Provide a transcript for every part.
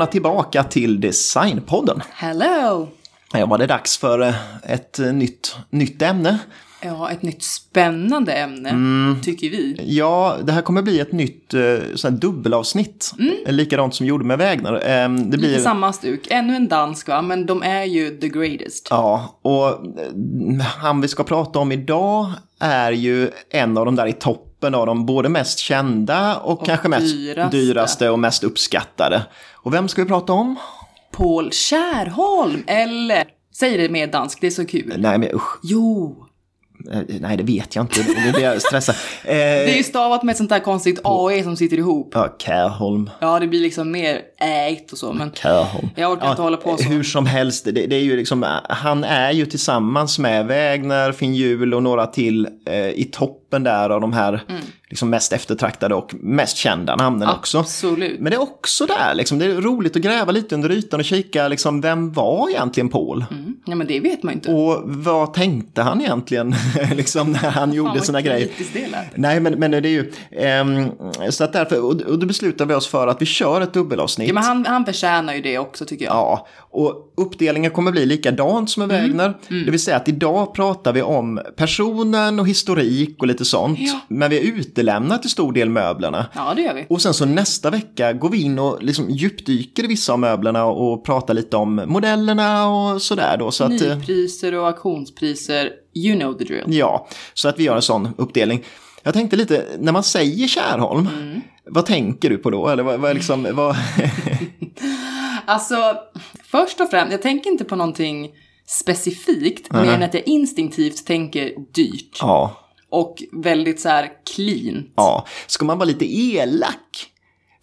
välkomna tillbaka till Designpodden. Hello! Ja, var det dags för eh, ett eh, nytt, nytt ämne. Ja, ett nytt spännande ämne, Mm. tycker vi. Ja, det här kommer bli ett nytt eh, sån dubbelavsnitt. Likadant som gjorde med Wägner. Eh, Det blir... Lite samma stuk. Ännu en dansk, va? Men de är ju the greatest. Ja, och han vi ska prata om idag är ju en av de där i toppen av de både mest kända och, kanske mest dyraste. dyraste och mest uppskattade. Och vem ska vi prata om? Paul Kärholm, eller... Säg det med dansk, det är så kul. Nej, men usch. Jo! Eh, Nej, det vet jag inte. Nu blir jag stressad. Eh, Det är ju stavat med ett sånt där konstigt AE som sitter ihop. Ja, Kärholm. Ja, det blir liksom mer ägt och så, men... Kärholm. Jag orkar inte hålla på så. Hur som helst, det, det är ju liksom, han är ju tillsammans med Wägner, Finn Hjul och några till eh, i toppen där av de här Mm. liksom mest eftertraktade och mest kända namnen också. Absolut. Men det är också där, liksom, det är roligt att gräva lite under ytan och kika, liksom, vem var egentligen Paul? Mm. Ja, men det vet man inte. Och vad tänkte han egentligen liksom, när han gjorde sina grejer? lät. Nej, men, men det är ju... ehm, så att därför, och, och då beslutade vi oss för att vi kör ett dubbelavsnitt. Ja, men han, han förtjänar ju det också, tycker jag. Ja, och uppdelningen kommer bli likadant som med Mm. Wägner. Det vill säga att idag pratar vi om personen och historik och lite sånt. Ja. Men vi har utelämnat till stor del möblerna. Ja, det gör vi. Och sen så nästa vecka går vi in och liksom djupdyker i vissa av möblerna och pratar lite om modellerna och sådär då. Så eh, Nypriser och auktionspriser, you know the drill. ja, så att vi gör en sån uppdelning. Jag tänkte lite, när man säger Kärholm, Mm. vad tänker du på då? Eller vad, vad liksom, vad... Alltså, först och främst, jag tänker inte på någonting specifikt, mer än att jag instinktivt tänker dyrt. ja. Och väldigt så här clean. Ja, ska man vara lite elak?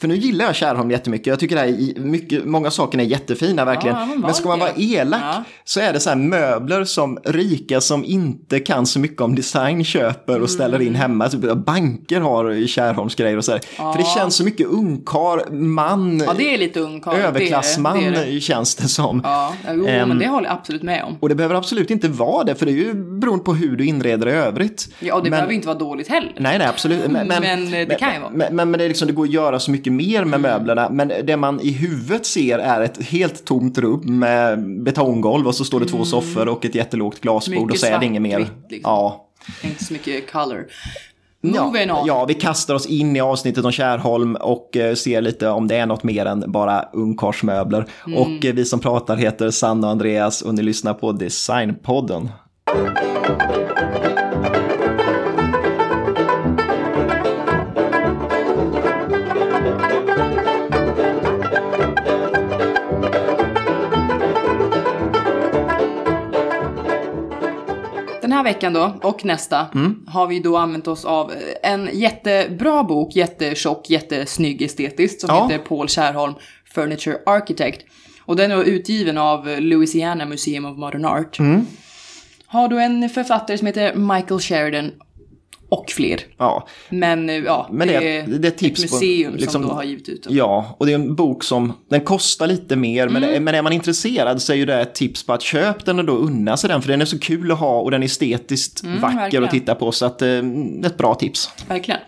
För nu gillar jag Kärholm jättemycket. Jag tycker det här är mycket, många saker är jättefina verkligen. Ja, men ska man vara elak Ja. så är det så här möbler som rika som inte kan så mycket om design köper och ställer Mm. in hemma. Typ banker har Kärholms grejer och så här. För det känns så mycket ungkar, man, Ja, det är lite ungkarl. överklassman Det är det. det, är känns det som. Ja, jo, Ehm. men det håller jag absolut med om. Och det behöver absolut inte vara det, för det är ju beroende på hur du inreder i övrigt. Ja, och det Men- behöver inte vara dåligt heller. Nej, nej, absolut. Men, men, Men, eh, det kan ju vara. Men, men, men det, är liksom, det går att göra så mycket mer med möblerna. Men det man i huvudet ser är ett helt tomt rum med betonggolv och så står det två soffor och ett jättelågt glasbord och Mm. Mycket så är det inget mer. liksom. Ja. Inte så mycket color. Ja, Moving on. ja, vi kastar oss in i avsnittet om Kärholm och eh, ser lite om det är något mer än bara ungkarlsmöbler. Mm. Och eh, vi som pratar heter Sanna och Andreas och ni lyssnar på Designpodden. Här veckan då, och nästa, Mm. har vi då använt oss av eh, en jättebra bok, jättetjock, jättesnygg estetiskt, som Ja. heter Paul Kärholm, Furniture Architect. Och den är utgiven av Louisiana Museum of Modern Art. Mm. Har då en författare som heter Michael Sheridan och fler. Ja, Men eh, ja, Men det är- det är tips ett på- museum liksom- som då har givit ut den. Ja, och det är en bok som, den kostar lite mer, men, Mm. det, men är man intresserad så är ju det ett tips på att köp den och då unna sig den, för den är så kul att ha och den är estetiskt vacker Mm, verkligen. att titta på, så att eh, ett bra tips. Verkligen.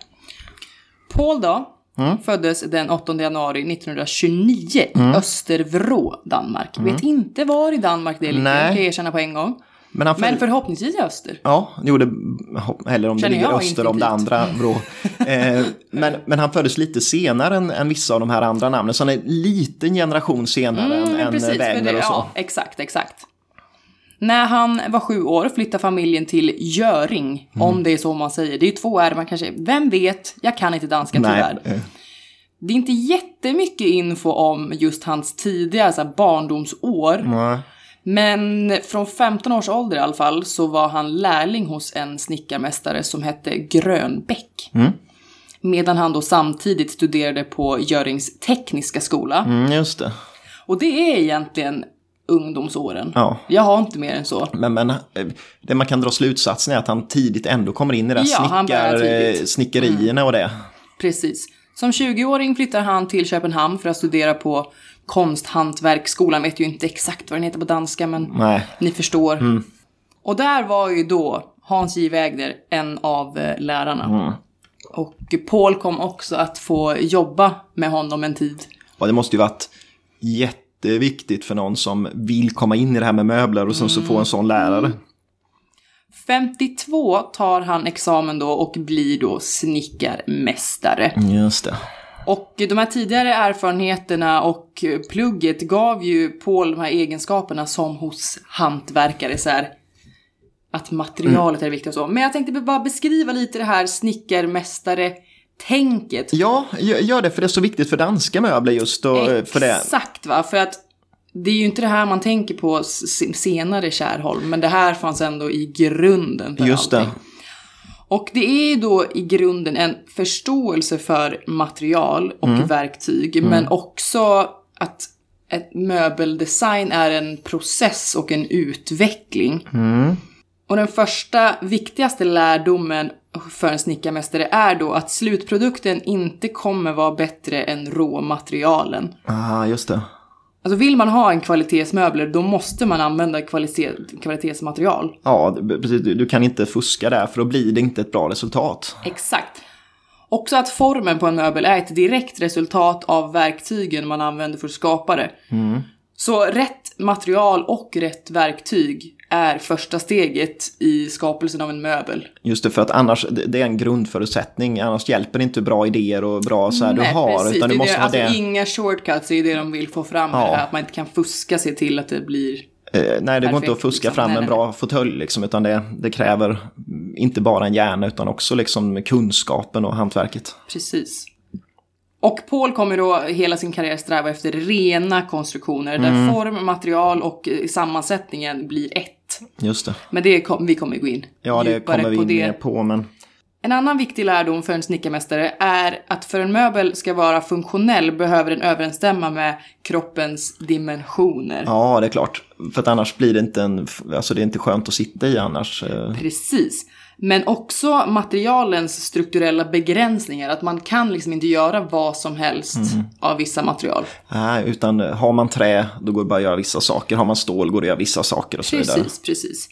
Paul då, Mm. föddes den 8 januari 1929 i Östervrå, Danmark. Vet inte var i Danmark det ligger, Mm. Kan jag erkänna på en gång. Men han Men förhoppningsvis i öster. Ja, jo, det, eller om det Känner ligger jag öster om det andra vrå. eh, men, men han föddes lite senare än, än vissa av de här andra namnen, så han är en liten generation senare Mm, än precis, för Wägner det, och så. ja, exakt, exakt. När han var sju år flyttade familjen till Göring, Mm. om det är så man säger. Det är ju två R, man kanske, vem vet? Jag kan inte danska tyvärr. eh, Det är inte jättemycket info om just hans tidiga så här, barndomsår. nej. Men från 15 års ålder i alla fall så var han lärling hos en snickarmästare som hette Grönbäck. Mm. Medan han då samtidigt studerade på Görings tekniska skola. Mm, just det. Och det är egentligen ungdomsåren. Ja. Jag har inte mer än så. Men, men eh, det man kan dra slutsatsen är att han tidigt ändå kommer in i det här Ja, snickar. Mm. eh, snickerierna och det. Precis. Som 20-åring flyttar han till Köpenhamn för att studera på konsthantverksskolan. Vet ju inte exakt vad den heter på danska, men Nej. ni förstår. Och där var ju då Hans J. Wägner en av eh, lärarna. Och Paul kom också att få jobba med honom en tid. Och det måste ju varit jätteviktigt för någon som vill komma in i det här med möbler och sen så få en sån lärare. 52 tar han examen då och blir då snickarmästare. Just det. Och de här tidigare erfarenheterna och plugget gav ju Paul de här egenskaperna som hos hantverkare. Så här, att materialet är viktigt och så. Men jag tänkte bara beskriva lite det här snickarmästare-tänket. Ja, gö- gör det för det är så viktigt för danska möbler just och eh, för det. Exakt va, för att det är ju inte det här man tänker på senare Kärholm, men det här fanns ändå i grunden för Just det. allting. Och det är ju då i grunden en förståelse för material och Mm. verktyg, men också att ett möbeldesign är en process och en utveckling. Mm. Och den första viktigaste lärdomen för en snickarmästare är då att slutprodukten inte kommer vara bättre än råmaterialen. Ah, just det. Alltså vill man ha en kvalitetsmöbler då måste man använda kvalitet, kvalitetsmaterial. Ja, precis. Du, du kan inte fuska där för då blir det inte ett bra resultat. Exakt. Också att formen på en möbel är ett direkt resultat av verktygen man använder för att skapa det. Så rätt material och rätt verktyg är första steget i skapelsen av en möbel. Just det, för att annars, det är en grundförutsättning. Annars hjälper det inte bra idéer och bra så här du har. Utan det du måste det, ha alltså det. inga shortcuts är det de vill få fram med Ja. det här. Att man inte kan fuska sig till att det blir... Eh, nej, det går inte Perfekt, att fuska liksom. fram Nej, en nej, bra fåtölj liksom, utan det, det kräver inte bara en hjärna utan också liksom kunskapen och hantverket. Precis. Och Paul kommer då hela sin karriär sträva efter rena konstruktioner där Mm. form, material och eh, sammansättningen blir ett. Just det. Men det kom, vi kommer gå in Ja, det kommer vi på in det. mer på, men En annan viktig lärdom för en snickarmästare är att för en möbel ska vara funktionell behöver den överensstämma med kroppens dimensioner. ja, det är klart. För att annars blir det inte en, alltså det är inte skönt att sitta i annars. eh. Precis. Men också materialens strukturella begränsningar. Att man kan liksom inte göra vad som helst Mm. av vissa material. Nej, utan har man trä, då går det bara att göra vissa saker. Har man stål går det att göra vissa saker och så vidare. Precis, precis.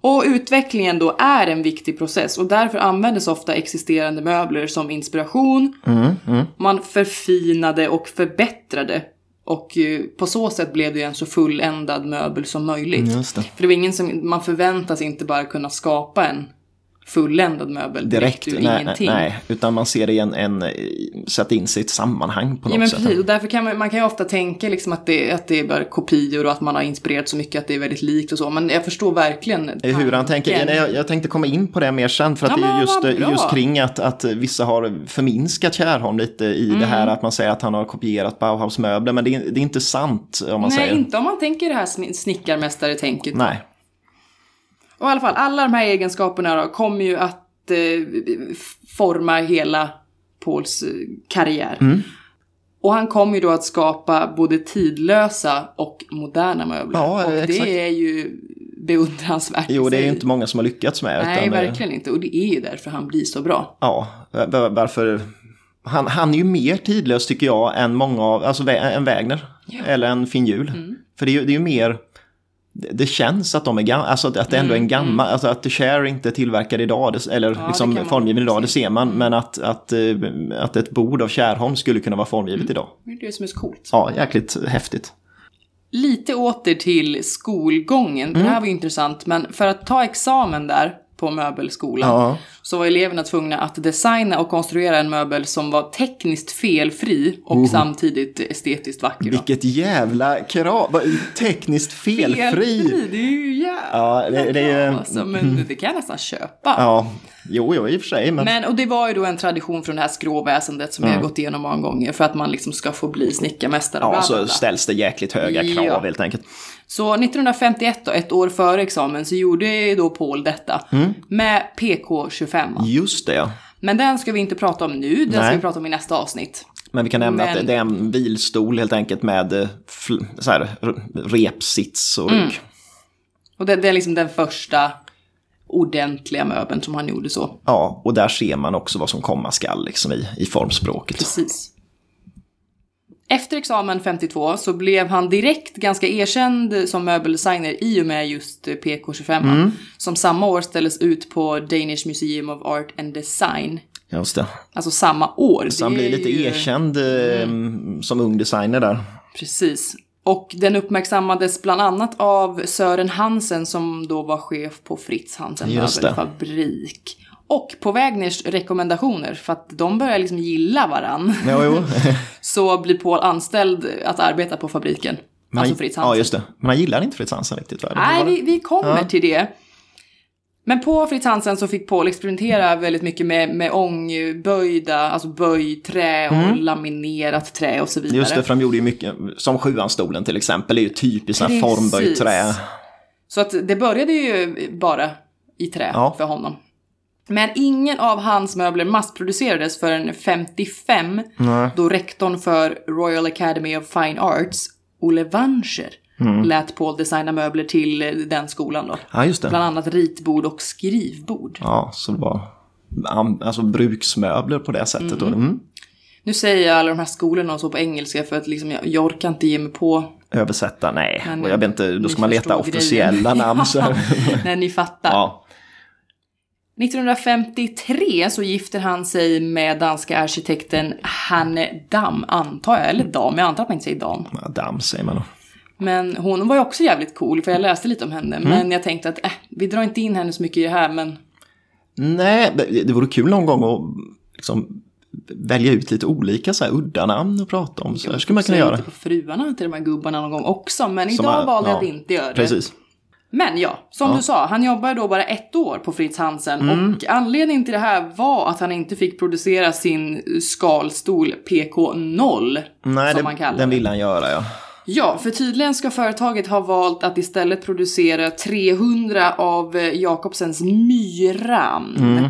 Och utvecklingen då är en viktig process och därför användes ofta existerande möbler som inspiration. Mm, Man förfinade och förbättrade. Och eh, på så sätt blev det en så fulländad möbel som möjligt. Just det. För det var ingen som, man förväntas inte bara kunna skapa en fulländad möbel direkt, Direkt, ur nej, ingenting. nej, utan man ser det i en, en, sätta in sig i ett sammanhang på något Ja men sätt. precis, och därför kan man, man kan ju ofta tänka liksom att, det, att det är bara kopior och att man har inspirerat så mycket att det är väldigt likt och så. Men jag förstår verkligen Eh, Hur han tänker, tanken. nej, jag, jag tänkte komma in på det mer sen för att Ja, det är just, just kring att, att vissa har förminskat Kärholm lite i Mm. det här att man säger att han har kopierat Bauhaus-möbler men det är, det är inte sant om man Nej, säger. inte om man tänker det här sni- snickarmästare-tänket. Nej, Och i alla fall, alla de här egenskaperna då kommer ju att eh, forma hela Pauls eh, karriär. Mm. Och han kommer ju då att skapa både tidlösa och moderna möbler. Ja, och exakt. det är ju beundransvärt. jo det är ju inte många som har lyckats med. Nej, eh, verkligen inte. Och det är ju därför han blir så bra. Ja, var- varför? Han, han är ju mer tidlös tycker jag än många av, alltså en Wägner. Eller en Finjul. Mm. För det är ju, det är ju mer, det, det känns att de är gamla, alltså att, det ändå är en gammal, alltså att The Share inte är tillverkad idag, det, eller Mm, det liksom formgiven idag, det se. ser man. Men att, att, eh, att ett bord av Kärholm skulle kunna vara formgivet Mm. idag. Det är det som är så coolt. Ja, jäkligt häftigt. Lite åter till skolgången. Det här Mm. var ju intressant, men för att ta examen där på möbelskolan Ja. så var eleverna tvungna att designa och konstruera en möbel som var tekniskt felfri och samtidigt estetiskt vacker. Vilket jävla krav! Tekniskt felfri! Det är ju jävla Ja, det, det är ju... alltså, men det kan jag nästan köpa. Ja, jo, jo, i och för sig. Men, Men, och det var ju då en tradition från det här skråväsendet som vi har gått igenom många gånger för att man liksom ska få bli snickarmästare. Mm. ja, bla, bla, så ställs det jäkligt höga krav Ja. helt enkelt. Så 1951 då, ett år före examen, så gjorde då Paul detta Mm. med PK25. Just det. Men den ska vi inte prata om nu, den ska Nej. vi prata om i nästa avsnitt. Men vi kan nämna Men- att det är en vilstol helt enkelt med eh, så här, repsits och rygg. Och det, det är liksom den första ordentliga möbeln som han gjorde så. Ja, och där ser man också vad som komma skall liksom i, i formspråket. Precis. Efter examen 52 så blev han direkt ganska erkänd som möbeldesigner i och med just PK25. Mm. Som samma år ställdes ut på Danish Museum of Art and Design. Just det. Alltså samma år. Så han blir lite ju- erkänd eh, som ung designer där. Precis. Och den uppmärksammades bland annat av Sören Hansen som då var chef på Fritz Hansen Just det. Och på Wägners rekommendationer, för att de börjar liksom gilla varann, Jo, så blir Paul anställd att arbeta på fabriken. Men alltså Fritz Hansen. Ja, just det. Men han gillar inte Fritz Hansen riktigt, va? Nej, det- vi, vi kommer Ja. till det. Men på Fritz Hansen så fick Paul experimentera väldigt mycket med, med ångböjda, alltså böjträ och laminerat trä och så vidare. Mm. Just det, för de gjorde ju mycket, som sjuanstolen till exempel, är ju typiskt formböjt trä. Så att det började ju bara i trä Ja. för honom. Men ingen av hans möbler massproducerades förrän 55 då rektorn för Royal Academy of Fine Arts, Olle Wanscher, Mm. lät Paul designa möbler till eh, den skolan då. Ja, just det. Bland annat ritbord och skrivbord. Ja, så det var alltså bruksmöbler på det sättet. då. Mm. Nu säger jag alla de här skolorna och så på engelska för att liksom jag, jag orkar inte ge mig på. Översätta, nej. Men och jag vet inte, då ska man leta officiella grejen. namn. Så. Ja, när ni fattar. ja. 1953 så gifter han sig med danska arkitekten Hanne Dam, antar jag. Eller Dam, jag antar att man inte säger Dam. Ja, Damm säger man då. Men hon var ju också jävligt cool, för jag läste lite om Mm. henne. Men jag tänkte att, äh, vi drar inte in henne så mycket i det här, men Nej, det vore kul någon gång att liksom välja ut lite olika så här udda namn att prata om. Så här skulle man kunna göra. inte på fruarna till de här gubbarna någon gång också. Men Som idag man- valde jag ja, att inte göra det. Precis. Men ja, som du sa, han jobbade då bara ett år på Fritz Hansen Mm. och anledningen till det här var att han inte fick producera sin skalstol PK0, Nej, som man det, kallar den det. vill han göra ja. Ja, för tydligen ska företaget ha valt att istället producera 300 av eh, Jakobsens myran. Mm.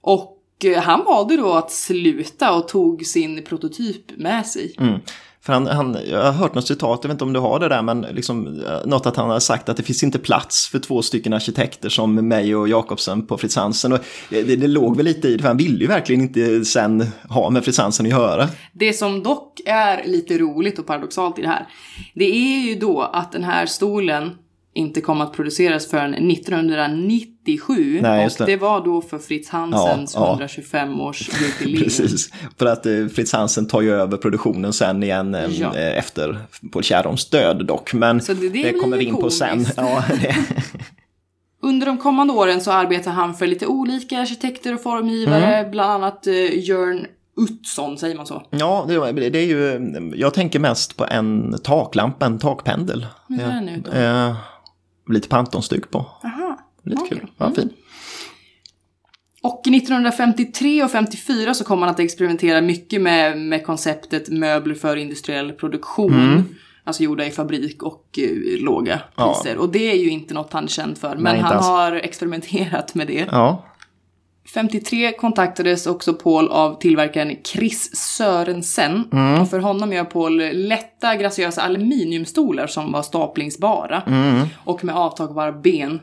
Och eh, han valde då att sluta och tog sin prototyp med sig. Mm. För han, han, jag har hört något citat, jag vet inte om du har det där, men liksom, eh, något att han har sagt att det finns inte plats för två stycken arkitekter som mig och Jakobsen på Fritz Hansen. Och det, det, det låg väl lite i det, för han ville ju verkligen inte sen ha med Fritz Hansen att göra. Det som dock är lite roligt och paradoxalt i det här, det är ju då att den här stolen inte kom att produceras förrän 1997. Nej, och det. det var då för Fritz Hansens Ja, ja. 125-årsjubileum. Precis, för att eh, Fritz Hansen tar ju över produktionen sen igen eh, Ja. eh, efter Paul Kärrholms död dock. Men Så det- det kommer vi in på sen. Ja, Under de kommande åren så arbetar han för lite olika arkitekter och formgivare, Mm. bland annat uh, Jörn Utzon, säger man så? ja det, det är ju, jag tänker mest på en taklampa, en takpendel. Hur ser den ut då? Eh, lite Panton-styck på. Aha. Lite Okej. kul. Ja, fin. Och 1953 och 54 så kom han att experimentera mycket med, med konceptet möbler för industriell produktion. Alltså gjorda i fabrik och eh, låga Mm. Ja. priser. Och det är ju inte något han är känd för. Men Nej, han alls. har experimenterat med det. Ja, 53 kontaktades också Paul av tillverkaren Chris Sörensen. Mm. Och för honom gör Paul lätta graciösa aluminiumstolar som var staplingsbara. Mm. Och med avtagbara ben.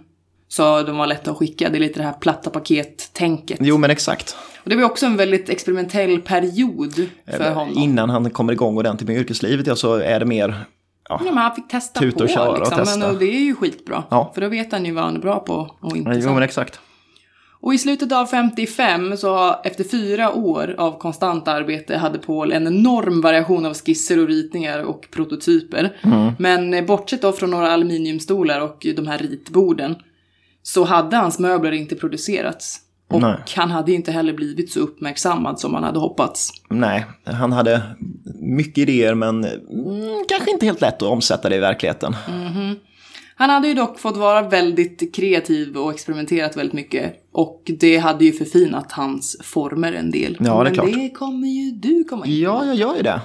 Så de var lätta att skicka. Det är lite det här platta paket-tänket. jo men exakt. Och det var också en väldigt experimentell period för honom. Innan han kommer igång ordentligt med yrkeslivet ja, så är det mer, Ja, men han fick testa Tuta och på köra och liksom. testa. Men och det är ju skitbra. Ja. För då vet han ju vad han är bra på och inte. jo men exakt. Och i slutet av 55, så efter fyra år av konstant arbete, hade Paul en enorm variation av skisser och ritningar och prototyper. Mm. Men eh, bortsett då från några aluminiumstolar och de här ritborden, så hade hans möbler inte producerats. Och Nej. han hade inte heller blivit så uppmärksammad som man hade hoppats. Nej, han hade mycket idéer men mm, kanske inte helt lätt att omsätta det i verkligheten. Han hade ju dock fått vara väldigt kreativ och experimenterat väldigt mycket. Och det hade ju förfinat hans former en del. Ja, det är Men klart. det kommer ju du komma in Ja, jag gör ju det.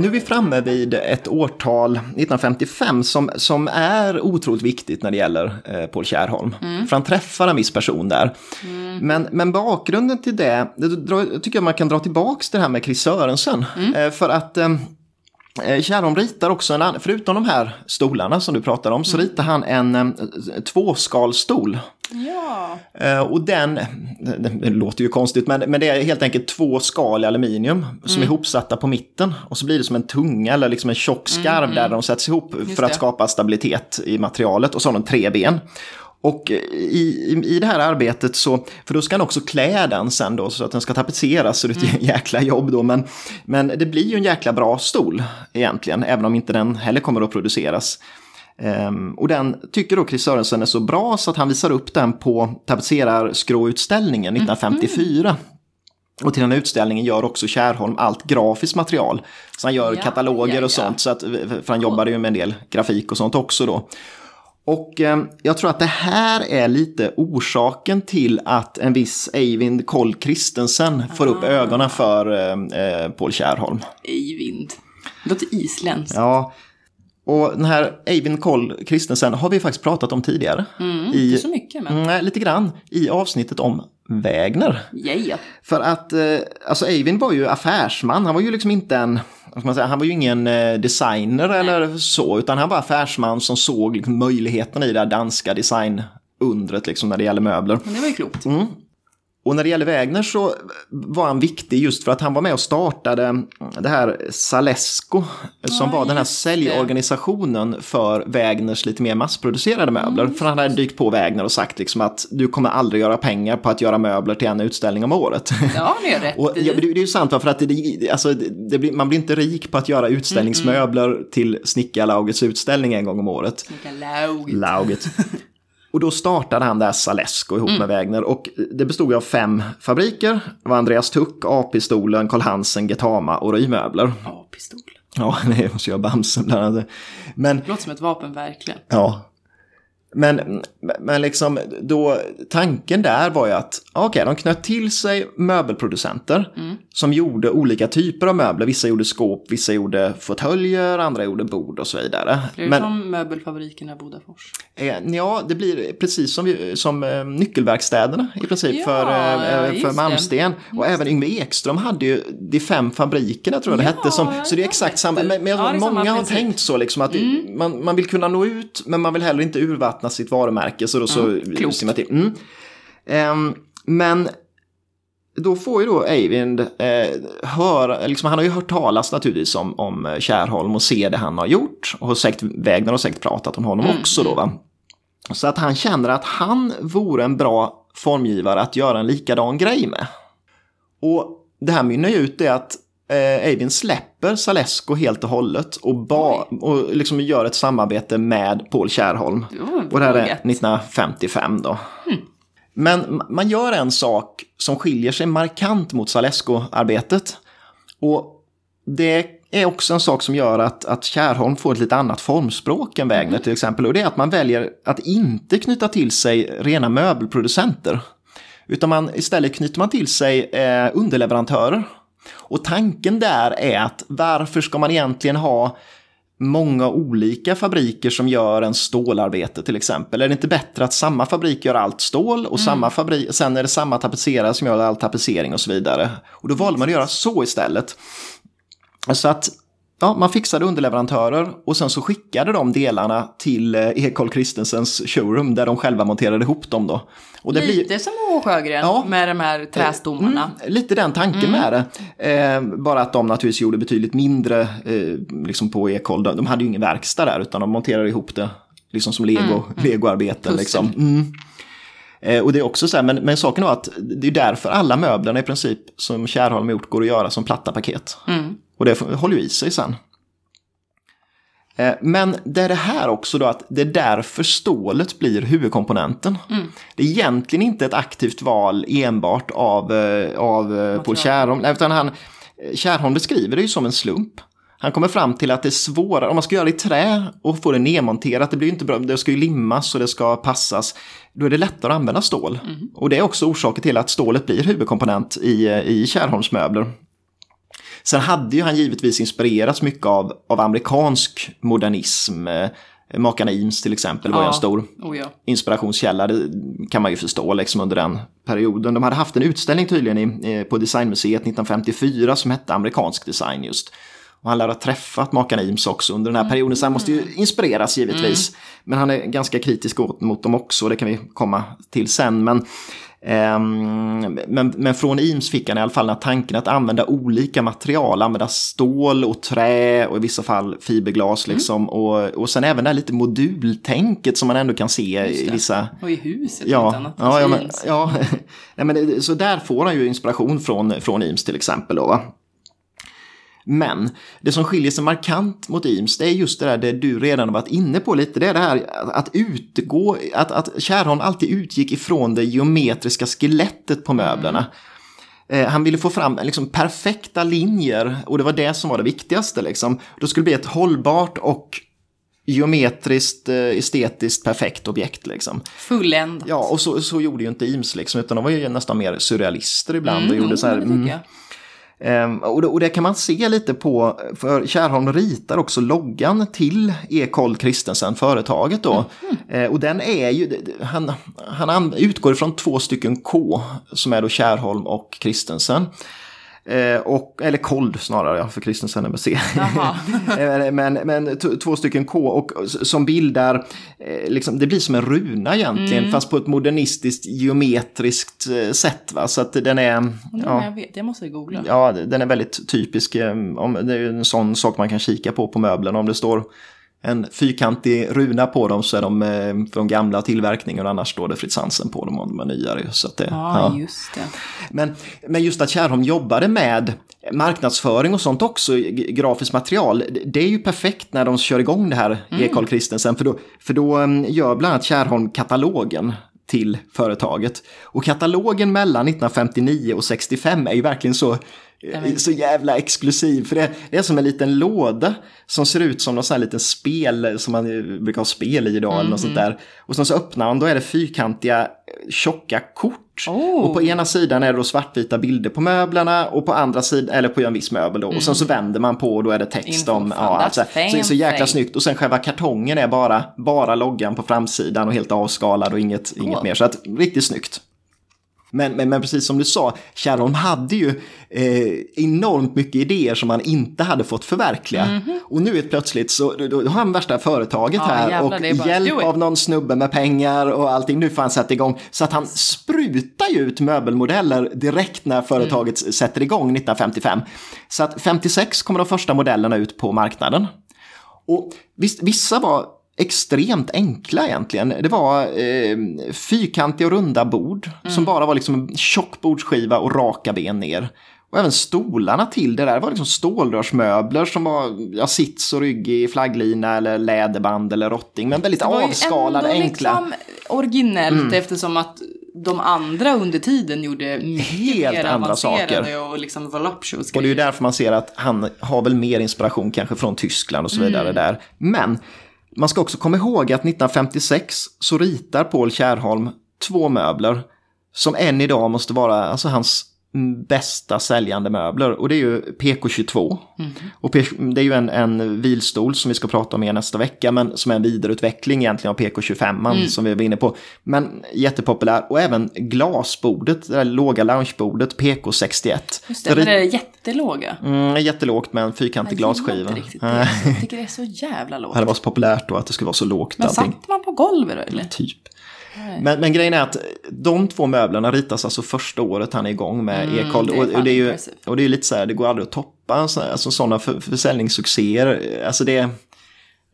Nu är vi framme vid ett årtal, 1955, som, som är otroligt viktigt när det gäller eh, Paul Kärrholm. För han träffar en viss person där. Men, men bakgrunden till det, det drar- jag tycker jag man kan dra tillbaka det här med Chris Sörensen. Eh, för att eh, Eh, Kärrholm ritar också en annan, förutom de här stolarna som du pratar om, så ritar han en eh, tvåskalstol. Ja. Eh, och den, det, låter ju konstigt, men, men det är helt enkelt två skal i aluminium som är ihopsatta på mitten. Och så blir det som en tunga eller liksom en tjock skarv där de sätts ihop för att det. skapa stabilitet i materialet. Och så har de tre ben. Och i, i, i det här arbetet så, för då ska han också klä den sen då så att den ska tapetseras så det är ett jäkla jobb då. Men, men det blir ju en jäkla bra stol egentligen, även om inte den heller kommer att produceras. Ehm, och den tycker då Chris Sörensen är så bra så att han visar upp den på tapetserarskråutställningen 1954. Och till den här utställningen gör också Kärrholm allt grafiskt material. Så han gör Ja, kataloger ja, och ja. sånt, så att, för han jobbade ju med en del grafik och sånt också då. Och eh, jag tror att det här är lite orsaken till att en viss Eivind Koll Christensen får upp ögonen för eh, eh, Paul Kärrholm. Eivind. Det låter isländskt. Ja, och den här Eivind Koll Christensen har vi faktiskt pratat om tidigare. Inte I, så mycket men. nej, lite grann i avsnittet om Wägner. Yeah. För att, eh, alltså Eivind var ju affärsman, han var ju liksom inte en, säga, han var ju ingen eh, designer eller så, utan han var affärsman som såg liksom möjligheterna i det här danska designundret liksom när det gäller möbler. Men det var ju klokt. Och när det gäller Wägner så var han viktig just för att han var med och startade det här Salesco som Ja, var den här säljorganisationen för Wägners lite mer massproducerade möbler. Mm. För han hade dykt på Wägner och sagt liksom att du kommer aldrig göra pengar på att göra möbler till en utställning om året. Ja, det är rätt. Och, ja, det, det är ju sant, för att det, alltså, det, blir, man blir inte rik på att göra utställningsmöbler till Snickarlaugets utställning en gång om året. Vilka laug. Lauget. Och då startade han det här Salesco ihop med Wägner och det bestod av fem fabriker. Det var Andreas Tuck, A-pistolen, Karl Hansen, Getama och Rymöbler. Ja, pistol. Ja, det måste jag Bamsen bland annat. Men Låter som ett vapen verkligen. Ja. Men, men liksom då, tanken där var ju att, okej, de knöt till sig möbelproducenter som gjorde olika typer av möbler. Vissa gjorde skåp, vissa gjorde fåtöljer, andra gjorde bord och så vidare. Det är Men som möbelfabrikerna i Bodafors. eh, ja, det blir precis som, som eh, nyckelverkstäderna i princip Ja, för, eh, just för det. Malmsten. Och även Yngve Ekström hade ju de fem fabrikerna tror jag det Ja, hette. Som, så det är exakt samma. Men, men Ja, det många har. Mm. tänkt så liksom att man, man vill kunna nå ut men man vill heller inte urvattna sitt varumärke. Så då så Mm, till. Mm. Ehm, men då får ju då Eivind eh, höra, liksom, han har ju hört talas naturligtvis om, om eh, Kärrholm och ser det han har gjort. Och har säkert, Wägner har säkert pratat om honom Mm, också då va. Så att han känner att han vore en bra formgivare att göra en likadan grej med. Och det här mynnar ju ut i att eh, släpper Salesco helt och hållet och, ba, och liksom gör ett samarbete med Paul Kärrholm. Det var Och det här är vågat. 1955 då. Men ma- man gör en sak som skiljer sig markant mot Salesco-arbetet. Och det är också en sak som gör att, att Kärrholm får ett lite annat formspråk än Wägner till exempel. Och det är att man väljer att inte knyta till sig rena möbelproducenter. Utan man, istället knyter man till sig eh, underleverantörer. Och tanken där är att varför ska man egentligen ha många olika fabriker som gör en stålarbete till exempel? Är det inte bättre att samma fabrik gör allt stål och samma fabrik, sen är det samma tapetserare som gör all tapetsering och så vidare? Och då valde man att göra så istället. Så att ja, man fixade underleverantörer och sen så skickade de delarna till eh, Ekol Christensens showroom där de själva monterade ihop dem då. Och det blir, Lite som H. Sjögren Ja. med de här trästommarna. Mm, lite den tanken med det. Eh, bara att de naturligtvis gjorde betydligt mindre eh, liksom på Ekol. De, de hade ju ingen verkstad där utan de monterade ihop det liksom som lego, legoarbeten. Pussel. Liksom. Mm. Eh, och det är också så här, men, men saken är att det är därför alla möblerna i princip som Kärrholm har gjort går att göra som platta paket. Och det håller ju i sig sen. Eh, Men det är det här också då att det är därför stålet blir huvudkomponenten. Det är egentligen inte ett aktivt val enbart av, eh, av eh, Paul Kärrholm, utan han, Kärrholm beskriver det ju som en slump. Han kommer fram till att det är svårare, om man ska göra det i trä och få det nedmonterat, det blir ju inte bra, det ska ju limmas och det ska passas, då är det lättare att använda stål. Och det är också orsaken till att stålet bblir huvudkomponent i, i Kärrholms möbler. Sen hade ju han givetvis inspirerats mycket av, av amerikansk modernism. Eh, Makarna Eames till exempel var Ja. en stor Oh, ja. inspirationskälla. Det kan man ju förstå liksom under den perioden. De hade haft en utställning tydligen i, eh, på Designmuseet 1954 som hette Amerikansk design just. Och han lär ha träffat makarna Eames också under den här perioden, så han måste ju inspireras givetvis. Men han är ganska kritisk mot dem också, det kan vi komma till sen. Men men, men från Eames fick han i alla fall den här tanken att använda olika material, använda stål och trä och i vissa fall fiberglas mm. liksom. Och, och sen även det här lite modultänket som man ändå kan se i vissa... Och i huset ja, annat. Ja, ja, men, ja. Nej, men så där får han ju inspiration från, från Eames till exempel då va. Men det som skiljer sig markant mot Eames det är just det där det du redan har varit inne på lite. Det är det här att utgå, att, att Kärrholm alltid utgick ifrån det geometriska skelettet på möblerna. Mm. Han ville få fram liksom, perfekta linjer och det var det som var det viktigaste. Liksom. Då skulle det bli ett hållbart och geometriskt, eh, estetiskt perfekt objekt. Liksom. Fulländat. Ja, och så, så gjorde ju inte Eames, liksom, utan de var ju nästan mer surrealister ibland. Mm, och gjorde så här, mm, Um, och, det, och, det, kan man se lite på, för Kärrholm ritar också loggan till Ekol Kristensen, företaget då. Mm. Uh, och den är ju, han, han utgår ifrån två stycken K, som är då Kärrholm och Kristensen. Eh, och, eller Kold snarare, ja, för Kristensen är med C. Eh, men, men två stycken K och, som bildar, eh, liksom, det blir som en runa egentligen, mm. fast på ett modernistiskt geometriskt eh, sätt. Va? Så att den är... Mm, ja, jag, vet, jag måste googla. Ja, den är väldigt typisk. Eh, om, det är en sån sak man kan kika på på möblerna. Om det står en fyrkantig runa på dem så är de eh, från gamla tillverkningen och annars står det Fritz Hansen på dem och de är nyare. Så det, ja, just det. Men, men just att Kärrholm jobbade med marknadsföring och sånt också, grafiskt material, det är ju perfekt när de kör igång det här mm. E. Karl Christensen, för då, för då mm, gör bland annat Kärrholm katalogen till företaget. Och katalogen mellan 1959 och 65 är ju verkligen så så jävla exklusiv. För det, det, är som en liten låda som ser ut som någon sån här liten spel som man brukar ha spel i idag. Mm. Eller något sånt där. Och sen så öppnar man, då är det fyrkantiga tjocka kort. Oh. Och på ena sidan är det då svartvita bilder på möblerna och på andra sidan, eller på en viss möbel då. Mm. Och sen så mm. vänder man på och då är det text Info om, ja, alltså, så det är så jäkla snyggt. Och sen själva kartongen är bara, bara loggan på framsidan och helt avskalad och inget, cool. inget mer. Så att, riktigt snyggt. Men, men, men, precis som du sa, Kärrholm hade ju eh, enormt mycket idéer som han inte hade fått förverkliga. Mm -hmm. Och nu helt plötsligt så då, då har han värsta företaget ja, här jävlar, och hjälp av någon snubbe med pengar och allting. Nu får han sätta igång. Så att han sprutar ju ut möbelmodeller direkt när företaget mm. sätter igång 1955. Så att 56 kommer de första modellerna ut på marknaden. Och visst, vissa var extremt enkla egentligen. Det var eh, fyrkantiga och runda bord mm. som bara var liksom en tjock bordsskiva och raka ben ner. Och även stolarna till det där var liksom stålrörsmöbler som var ja, sits och rygg i flagglina eller läderband eller rotting. Men väldigt avskalade, enkla. Liksom originellt mm. eftersom att de andra under tiden gjorde helt andra saker. och liksom voluptuous Och det är ju därför man ser att han har väl mer inspiration kanske från Tyskland och så vidare mm. där. Men man ska också komma ihåg att 1956 så ritar Paul Kärholm två möbler som än idag måste vara alltså hans bästa säljande möbler och det är ju PK22. Mm. Och det är ju en, en vilstol som vi ska prata om mer nästa vecka men som är en vidareutveckling egentligen av PK25 mm. som vi var inne på. Men jättepopulär och även glasbordet, det där låga loungebordet PK61. Just det, det, det är jättelåga. Mm, jättelågt med en fyrkantig glasskiva. Jag tycker det är så jävla lågt. Det var så populärt då att det skulle vara så lågt. Men allting. satt man på golvet då eller? Typ. Men, men, grejen är att de två möblerna ritas alltså första året han är igång med mm, Ekhold. Och, och, det är ju, och det är lite så här, det går aldrig att toppa alltså, sådana för, försäljningssuccéer. Alltså det,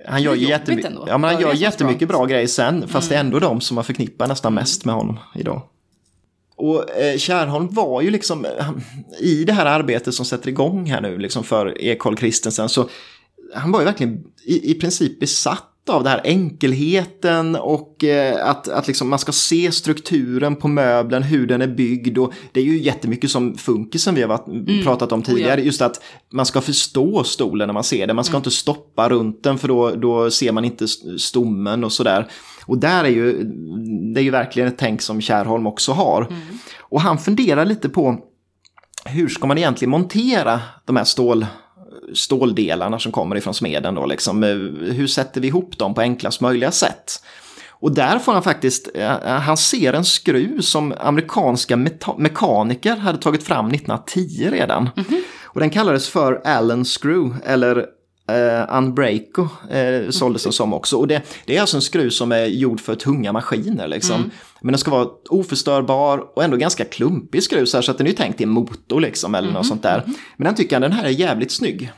han gör, jättemy ja, men han gör jättemycket bra grejer sen, fast mm. det är mm. ändå de som man förknippar nästan mest med honom idag. Och eh, Kärrholm var ju liksom, i det här arbetet som sätter igång här nu, liksom för Ekholm Kristensen, så han var ju verkligen i, i princip besatt av det här enkelheten och eh, att, att liksom man ska se strukturen på möblen, hur den är byggd och det är ju jättemycket som funkisen vi har varit, mm. pratat om tidigare, just att man ska förstå stolen när man ser den, man ska mm. inte stoppa runt den för då, då ser man inte stommen och sådär. Och där är ju, det är ju verkligen ett tänk som Kärholm också har. Mm. Och han funderar lite på hur ska man egentligen montera de här stål ståldelarna som kommer ifrån smeden då liksom. Eh, hur sätter vi ihop dem på enklast möjliga sätt? Och där får han faktiskt, eh, han ser en skruv som amerikanska mekaniker hade tagit fram 1910 redan. Mm -hmm. Och den kallades för Allen Screw eller Uh, Unbreako uh, såldes den som också. Och det, det, är alltså en skruv som är gjord för tunga maskiner. Liksom. Mm. Men den ska vara oförstörbar och ändå ganska klumpig skruv så, här, så att den är tänkt i en motor liksom, eller mm. något sånt där. Men den tycker jag den här är jävligt snygg.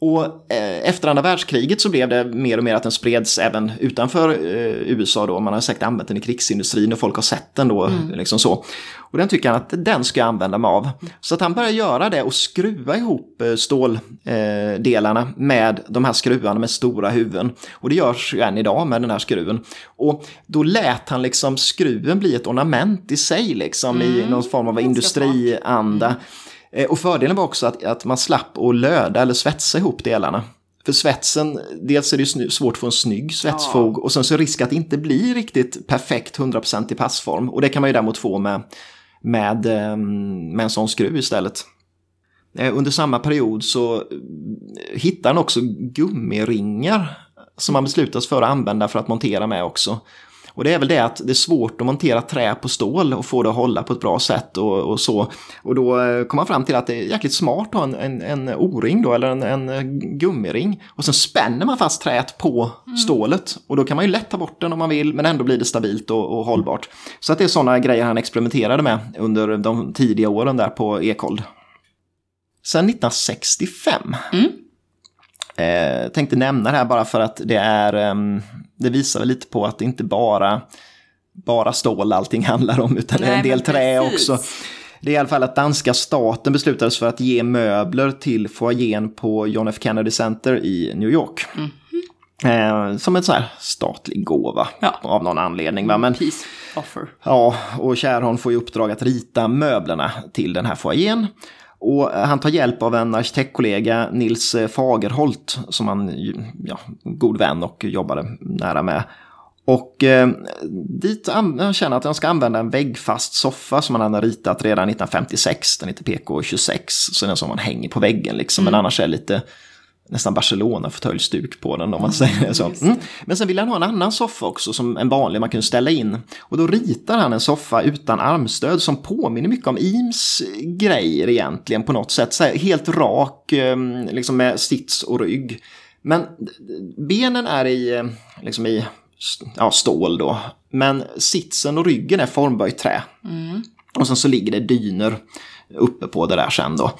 Och eh, efter andra världskriget så blev det mer och mer att den spreds även utanför eh, USA då. Man har säkert använt den i krigsindustrin och folk har sett den då. Mm. Liksom så. Och den tycker han att den ska jag använda mig av. Så att han börjar göra det och skruva ihop eh, ståldelarna med de här skruvarna med stora huvuden. Och det görs ju än idag med den här skruven. Och då lät han liksom skruven bli ett ornament i sig liksom mm. i någon form av industrianda. Mm. Eh, och fördelen var också att, att man slapp att löda eller svetsa ihop delarna. För svetsen, dels är det svårt att få en snygg svetsfog ja. och sen så är risk att det inte blir riktigt perfekt 100% i passform. Och det kan man ju däremot få med, med, ehm, med en sån skruv istället. Eh, under samma period så hittar han också gummiringar som man beslutas för att använda för att montera med också. Och det är väl det att det är svårt att montera trä på stål och få det att hålla på ett bra sätt och, och så. Och då eh, kom man fram till att det är jäkligt smart att ha en, en, en O-ring då, eller en, en gummiring. Och sen spänner man fast träet på mm. stålet. Och då kan man ju lätt ta bort den om man vill, men ändå blir det stabilt och, och hållbart. Så att det är sådana grejer han experimenterade med under de tidiga åren där på Ekold. Sen 1965 mm. Eh, tänkte nämna det här bara för att det är, eh, det visar lite på att det inte bara, bara stål allting handlar om, utan Nej, det är en del trä också. Det är i alla fall att danska staten beslutades för att ge möbler till foajén på John F Kennedy Center i New York. Mm. Eh, som en sån här statlig gåva ja. av någon anledning. Va? Men, Peace offer. Ja, och Kärholm får i uppdrag att rita möblerna till den här foajén. Och han tar hjälp av en arkitektkollega, Nils Fagerholt, som han ja, god vän och jobbade nära med. Och eh, dit han känner att han ska använda en väggfast soffa som han hade ritat redan 1956. Den heter PK26, så den som man hänger på väggen liksom. Mm. Men annars är lite nästan Barcelona-fåtöljdsstuk på den om man säger så. Mm. Men sen vill han ha en annan soffa också som en vanlig man kunde ställa in. Och då ritar han en soffa utan armstöd som påminner mycket om Eames grejer egentligen på något sätt. Så här, helt rak, ehm, liksom med sits och rygg. Men benen är i, eh, liksom i ja, stål då. Men sitsen och ryggen är formböjt trä. Mm. Och sen så ligger det dyner uppe på det där sen då.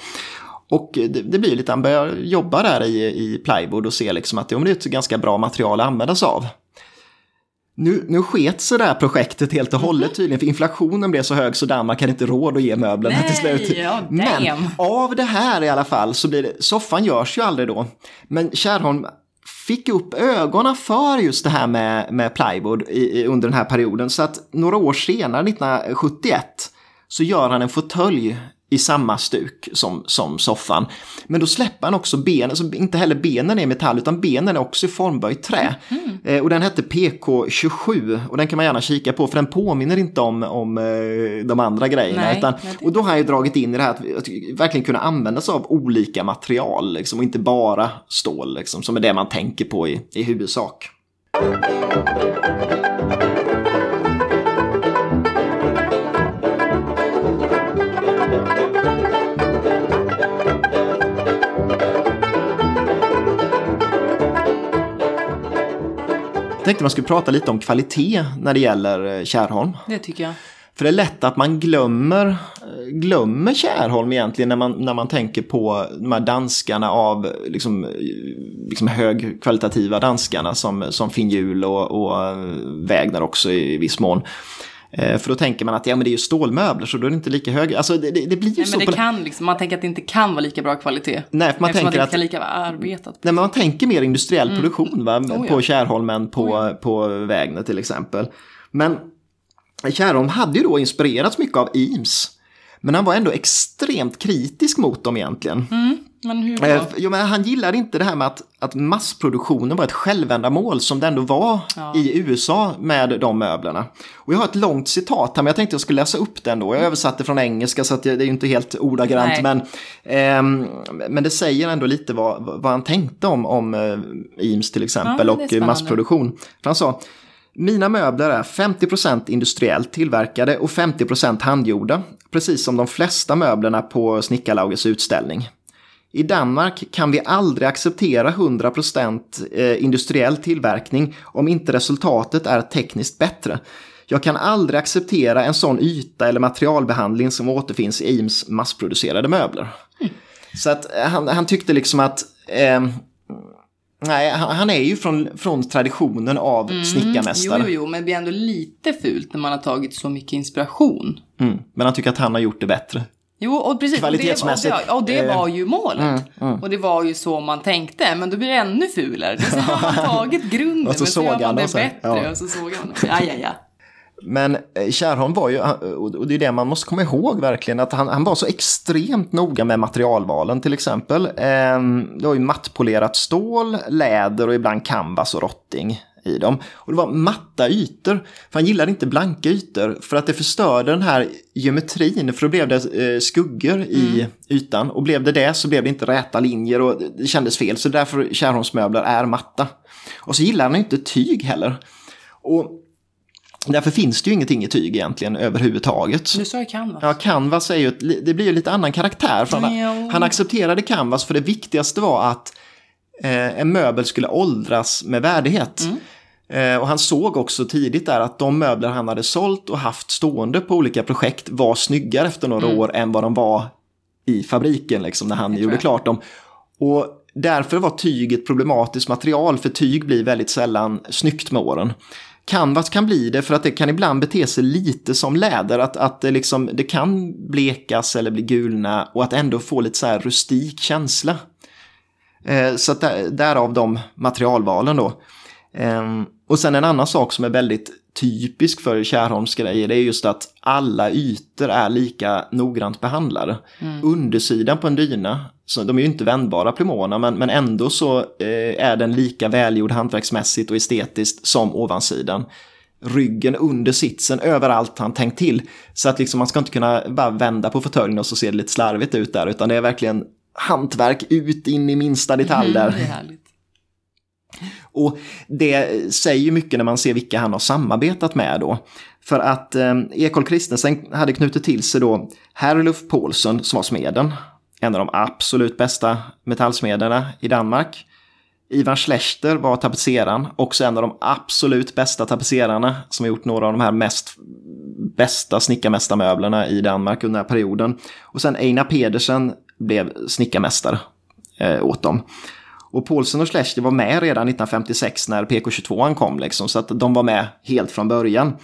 Och det, det, blir lite, han börjar jobba där i, i plywood och ser liksom att ja, det är ett ganska bra material att använda sig av. Nu, nu sket sig det här projektet helt och hållet tydligen, för inflationen blev så hög så Danmark hade inte råd att ge möblerna Nej, till slut. Ja, men av det här i alla fall så blir det, soffan görs ju aldrig då. Men Kärrholm fick upp ögonen för just det här med, med plywood i, under den här perioden. Så att några år senare, 1971, så gör han en fåtölj i samma stuk som, som soffan. Men då släpper han också benen, så inte heller benen är metall utan benen är också i formböjt trä. Mm. Eh, och den hette PK27 och den kan man gärna kika på för den påminner inte om, om eh, de andra grejerna. Nej, utan, och då har han ju dragit in i det här att, att verkligen kunna använda sig av olika material liksom, och inte bara stål liksom, som är det man tänker på i, i huvudsak. Tänkte man skulle prata lite om kvalitet när det gäller eh, Kärholm. Det tycker jag. För det är lätt att man glömmer, eh, glömmer Kärholm egentligen när man, när man tänker på de här danskarna av liksom, eh, liksom högkvalitativa danskarna som, som Finnhjul och, och Wägner också i viss mån. Eh, för då tänker man att ja, men det är ju stålmöbler så då är det inte lika hög. Alltså det, det, det blir ju nej, så. Men det kan liksom, man tänker att det inte kan vara lika bra kvalitet. Nej, för man tänker att det inte kan lika vara arbetat. Nej, men man tänker mer industriell mm. produktion va? Oh, på ja. Kärholmen på, oh, ja. på Vägnet till exempel. Men Kärholm hade ju då inspirerats mycket av Eames. Men han var ändå extremt kritisk mot dem egentligen. Mm. Men hur då? Eh, jo, men han gillade inte det här med att, att massproduktionen var ett självändamål som det ändå var ja. i USA med de möblerna. Och jag har ett långt citat här, men jag tänkte jag skulle läsa upp det ändå. Jag översatte från engelska så att det är ju inte helt ordagrant, men, eh, men det säger ändå lite vad, vad han tänkte om, om eh, Eames till exempel ja, och massproduktion. För han sa Mina möbler är 50% industriellt tillverkade och 50% handgjorda, precis som de flesta möblerna på Snickarlaugets utställning. I Danmark kan vi aldrig acceptera 100% eh, industriell tillverkning om inte resultatet är tekniskt bättre. Jag kan aldrig acceptera en sån yta eller materialbehandling som återfinns i Eames massproducerade möbler. Mm. Så att eh, han, han tyckte liksom att eh, Nej, han, är ju från, från traditionen av mm, snickarmästare. Jo, jo, jo, men det blir ändå lite fult när man har tagit så mycket inspiration. Mm, men han tycker att han har gjort det bättre. Jo, och precis. Kvalitetsmässigt. Och det, och det, var ju målet. Mm, mm. Och det var ju så man tänkte. Men då blir det ännu fulare. så har man tagit grunden, och så men så gör man det bättre. Ja. Och så såg han ja, ja, ja. Men eh, Kärrholm var ju, och det är det man måste komma ihåg verkligen, att han, han var så extremt noga med materialvalen till exempel. Ehm, det var ju mattpolerat stål, läder och ibland canvas och rotting i dem. Och det var matta ytor, för han gillade inte blanka ytor för att det förstörde den här geometrin, för då blev det eh, skuggor i mm. ytan. Och blev det det så blev det inte räta linjer och det kändes fel, så därför Kärrholmsmöbler är matta. Och så gillar han inte tyg heller. Och Därför finns det ju ingenting i tyg egentligen överhuvudtaget. Du sa ju canvas. Ja, canvas är ju ett, det blir ju lite annan karaktär. För han, han accepterade canvas för det viktigaste var att eh, en möbel skulle åldras med värdighet. Mm. Eh, och han såg också tidigt där att de möbler han hade sålt och haft stående på olika projekt var snyggare efter några mm. år än vad de var i fabriken liksom, när han gjorde klart dem. Och därför var tyg ett problematiskt material för tyg blir väldigt sällan snyggt med åren. Canvas kan bli det för att det kan ibland bete sig lite som läder. Att, att det, liksom, det kan blekas eller bli gulna och att ändå få lite så här rustik känsla. Eh, så att där, därav de materialvalen då. Eh, och sen en annan sak som är väldigt typisk för Kärholms grejer det är just att alla ytor är lika noggrant behandlade. Mm. Undersidan på en dyna, så de är ju inte vändbara plymonerna men, men ändå så eh, är den lika välgjord hantverksmässigt och estetiskt som ovansidan. Ryggen under sitsen, överallt han tänkt till. Så att liksom man ska inte kunna bara vända på fåtöljen och så ser det lite slarvigt ut där utan det är verkligen hantverk ut in i minsta detalj där. Mm, och det säger mycket när man ser vilka han har samarbetat med då. För att eh, Ekol Kristensen hade knutit till sig då Herluf Paulsen som var smeden. En av de absolut bästa metallsmederna i Danmark. Ivan Schlechter var tapetseraren, också en av de absolut bästa tapetserarna som har gjort några av de här mest bästa snickarmästarmöblerna i Danmark under den här perioden. Och sen Einar Pedersen blev snickarmästare eh, åt dem. Och Paulsen och Schlechter var med redan 1956 när PK22 kom, liksom, så att de var med helt från början.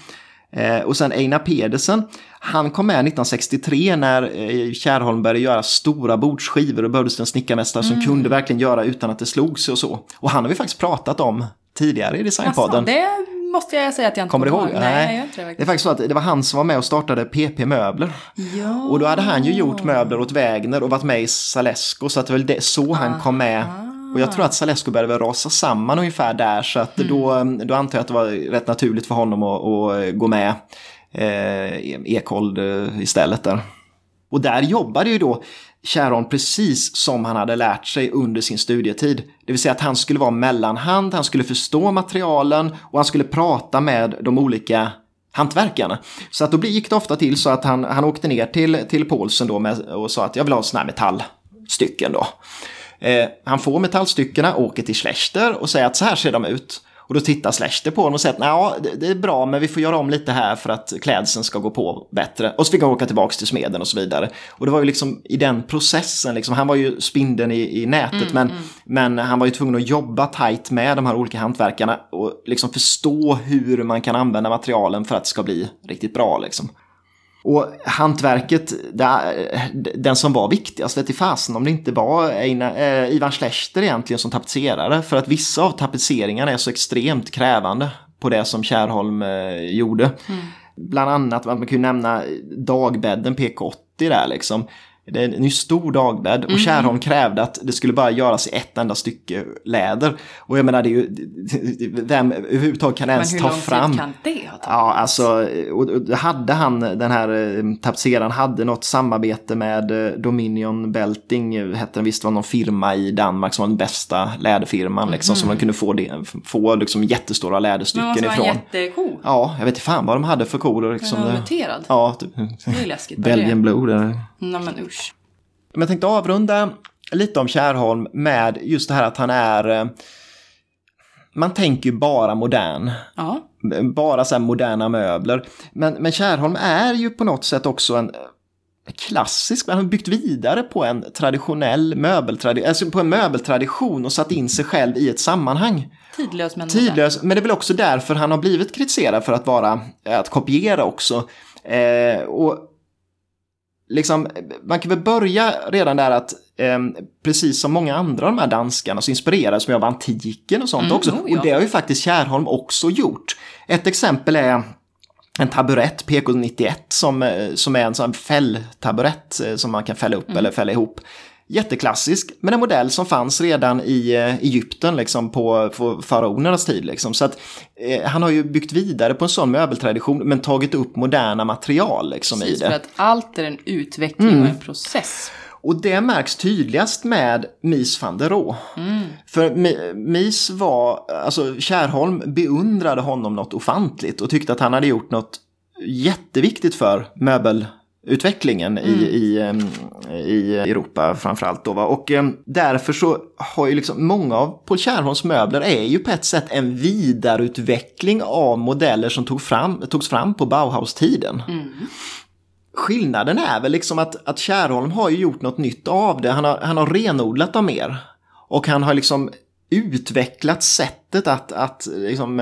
Eh, och sen Einar Pedersen, han kom med 1963 när eh, Kärrholm började göra stora bordsskivor och behövdes en snickarmästare mm. som kunde verkligen göra utan att det slog sig och så. Och han har vi faktiskt pratat om tidigare i Designpodden. Alltså, det måste jag säga att jag inte kommer ihåg. Nej, Nej det, det är faktiskt så att det var han som var med och startade PP Möbler. Ja. Och då hade han ju gjort möbler åt Wägner och varit med i Salesco så att det var det så han kom med och jag tror att Salesco började rasa samman ungefär där så att mm. då, då antar jag att det var rätt naturligt för honom att, att gå med eh, Ekhold eh, istället där. Och där jobbade ju då Charon precis som han hade lärt sig under sin studietid. Det vill säga att han skulle vara mellanhand, han skulle förstå materialen och han skulle prata med de olika hantverkarna. Så att då gick det ofta till så att han, han åkte ner till, till Paulsen då med, och sa att jag vill ha sådana här metallstycken då. Eh, han får metallstyckena, åker till Schlechter och säger att så här ser de ut. Och då tittar Schlechter på honom och säger att ja, det är bra men vi får göra om lite här för att klädseln ska gå på bättre. Och så fick han åka tillbaka till smeden och så vidare. Och det var ju liksom i den processen, liksom, han var ju spindeln i, i nätet mm, men, mm. men han var ju tvungen att jobba tajt med de här olika hantverkarna och liksom förstå hur man kan använda materialen för att det ska bli riktigt bra. Liksom. Och hantverket, den som var viktigast vet i fasen om det inte var eh, Ivan Schlechter egentligen som tapetserare. För att vissa av tapetseringarna är så extremt krävande på det som Kärholm eh, gjorde. Mm. Bland annat, man kan ju nämna dagbädden PK80 där liksom. Det är en stor dagbädd och Kärrholm krävde att det skulle bara göras i ett enda stycke läder. Och jag menar, det är ju, vem överhuvudtaget kan Men ens hur ta lång fram... tid kan det ha tagit? Ja, alltså, och hade han, den här eh, tapetseraren, hade något samarbete med eh, Dominion Belting, hette den visst, var någon firma i Danmark som var den bästa läderfirman, liksom, som man kunde få, det, få liksom jättestora Men läderstycken måste vara ifrån. jättecool. Ja, jag vet inte fan vad de hade för. Är Liksom, det- muterad? ja, typ, Det är läskigt. Belgian? Blue. Nej men usch. Men jag tänkte avrunda lite om Kärrholm med just det här att han är... eh, Man tänker ju bara modern. Ja. Bara så här moderna möbler. Men, men Kärrholm är ju på något sätt också en klassisk, han har byggt vidare på en traditionell möbeltradition, alltså på en möbeltradition och satt in sig själv i ett sammanhang. Tidlös men. Tidlös, men det är väl också därför han har blivit kritiserad för att vara, att kopiera också. Eh, och liksom, man kan väl börja redan där att eh, precis som många andra av de här danskarna så inspirerades man av antiken och sånt Mm, också. oh ja. Och det har ju faktiskt Kärrholm också gjort. Ett exempel är en taburett, PK91, som, eh, som är en sån fälltaburett eh, som man kan fälla upp eller fälla ihop. Jätteklassisk, men en modell som fanns redan i eh, Egypten liksom på, på faraonernas tid. Liksom. Så att, eh, han har ju byggt vidare på en sån möbeltradition men tagit upp moderna material liksom, i Precis, det. för att allt är en utveckling Mm. och en process. Och det märks tydligast med Mies van der Rohe. För Mi- Mies var, alltså Kärrholm beundrade honom något ofantligt och tyckte att han hade gjort något jätteviktigt för möbelutvecklingen i, i, em, i Europa framförallt. Då, va? Och därför så har ju liksom många av Paul Kärrholms möbler är ju på ett sätt en vidareutveckling av modeller som tog fram, togs fram på Bauhaus-tiden. Skillnaden är väl liksom att, att Kärrholm har ju gjort något nytt av det. Han har, han har renodlat dem mer. Och han har liksom utvecklat sättet att, att, liksom,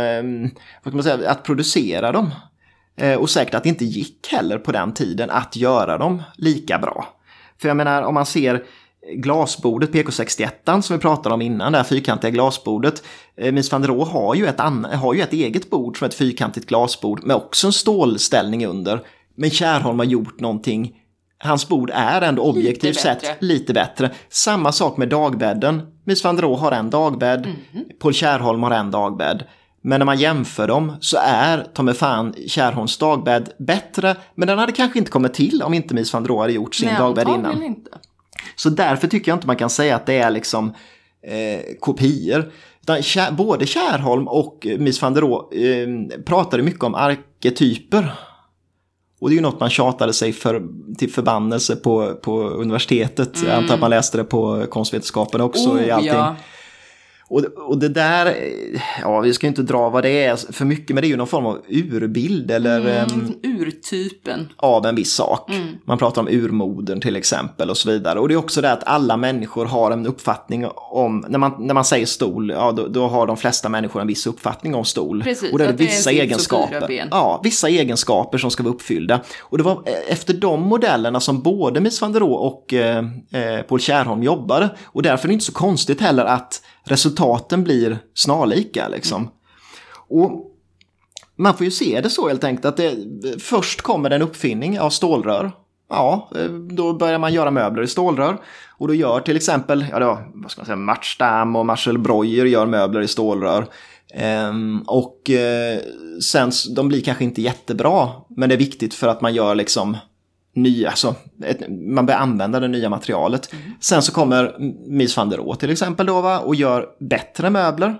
vad ska man säga, att producera dem. Eh, och säkert att det inte gick heller på den tiden att göra dem lika bra. För jag menar om man ser glasbordet PK61 som vi pratade om innan, det här fyrkantiga glasbordet. Eh, Mies van der Rohe har ju, ett har ju ett eget bord som ett fyrkantigt glasbord med också en stålställning under. Men Kärrholm har gjort någonting, hans bord är ändå objektivt sett lite bättre. Samma sak med dagbädden. Mies van der Rohe har en dagbädd, Paul Kärrholm har en dagbädd. Men när man jämför dem så är ta mig fan Kärrholms dagbädd bättre. Men den hade kanske inte kommit till om inte Mies van Rohe hade gjort sin Nej, dagbädd innan. inte. Så därför tycker jag inte man kan säga att det är liksom eh, kopior. Utan både Kärrholm och Mies van der eh, pratade mycket om arketyper. Och det är ju något man tjatade sig för, till förbannelse på, på universitetet. Jag antar att man läste det på konstvetenskapen också i allting. Mm. Oh, ja. Och, och det där, eh, ja vi ska ju inte dra vad det är för mycket, men det är ju någon form av urbild eller ehm, Mm, urtypen. av en viss sak. Man pratar om urmodern till exempel och så vidare. Och det är också det att alla människor har en uppfattning om, när man, när man säger stol, ja då, då har de flesta människor en viss uppfattning om stol. Precis, och det är det är vissa sits och egenskaper. Ja, vissa egenskaper som ska vara uppfyllda. Och det var eh, efter de modellerna som både Mies van der Rohe och eh, eh, Paul Kärrholm jobbade. Och därför är det inte så konstigt heller att resultaten blir snarlika liksom. Och man får ju se det så helt enkelt att det, först kommer en uppfinning av stålrör. Ja, eh, då börjar man göra möbler i stålrör. Och då gör till exempel, ja då, vad ska man säga, Martstam och Marcel Breuer gör möbler i stålrör. Ehm, och eh, sen, de blir kanske inte jättebra, men det är viktigt för att man gör liksom nya, alltså, ett, man börjar använda det nya materialet. Sen så kommer Mies van der Rohe till exempel då va, och gör bättre möbler.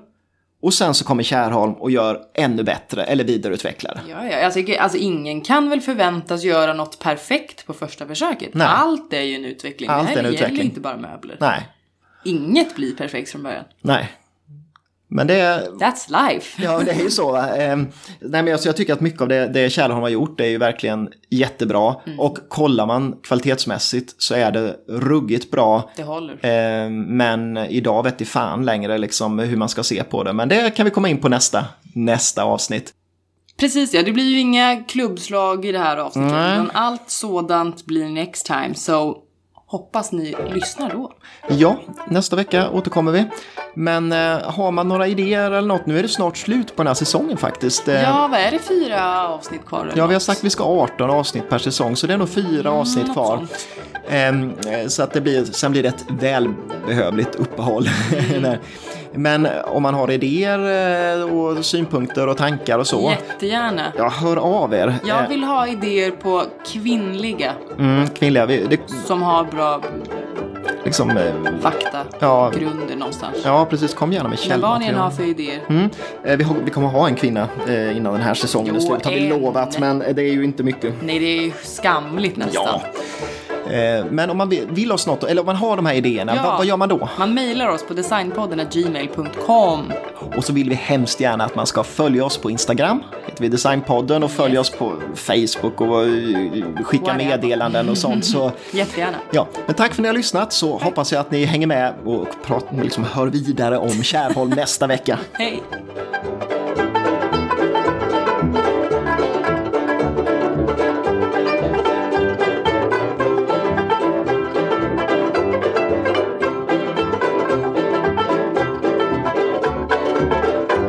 Och sen så kommer Kärrholm och gör ännu bättre eller vidareutvecklar. Ja, ja. Alltså, alltså ingen kan väl förväntas göra något perfekt på första försöket. Nej. Allt är ju en utveckling. Allt det är här en gäller utveckling. inte bara möbler. Nej, Inget blir perfekt från början. nej. Men det är, That's life. ja, det är ju så. Ehm, nej, men alltså, jag tycker att mycket av det, det Kärrholm har gjort är ju verkligen jättebra. Och kollar man kvalitetsmässigt så är det ruggigt bra. Det håller. Ehm, men idag vet i fan längre liksom hur man ska se på det. Men det kan vi komma in på nästa, nästa avsnitt. Precis ja, det blir ju inga klubbslag i det här avsnittet. Nej. Utan allt sådant blir next time. Så hoppas ni lyssnar då. Ja, nästa vecka återkommer vi. Men eh, har man några idéer eller något, nu är det snart slut på den här säsongen faktiskt. Eh, Ja, vad är det? Fyra avsnitt kvar? Ja, vi har något? sagt att vi ska ha 18 avsnitt per säsong, så det är nog fyra avsnitt Mm, något kvar. Ehm, eh, så att det blir, sen blir det ett välbehövligt uppehåll. Mm. Men om man har idéer eh, och synpunkter och tankar och så, Jättegärna. ja, hör av er. Jag Eh, vill ha idéer på kvinnliga Mm, kvinnliga, vi, det, som har bra liksom, eh, fakta, Ja. grunder någonstans. ja precis, kom gärna med Men vad ni än har källmaterial. för idéer. Mm. Vi, har, vi kommer ha en kvinna innan den här säsongen är Jo, slut, har vi en. lovat, men det är ju inte mycket. Nej, det är ju skamligt nästan. Ja. Eh, Men om man vill, oss något, eller om man har de här idéerna, Ja. vad, vad gör man då? Man mejlar oss på designpodden.gmail.com. Och så vill vi hemskt gärna att man ska följa oss på Instagram, heter vi Designpodden, och följa oss på Facebook och eh, skicka Whatever. meddelanden och sånt. Så, Jättegärna. ja. Men tack för att ni har lyssnat, så hoppas jag att ni hänger med och pratar, liksom, hör vidare om Kärholm nästa vecka. Hej!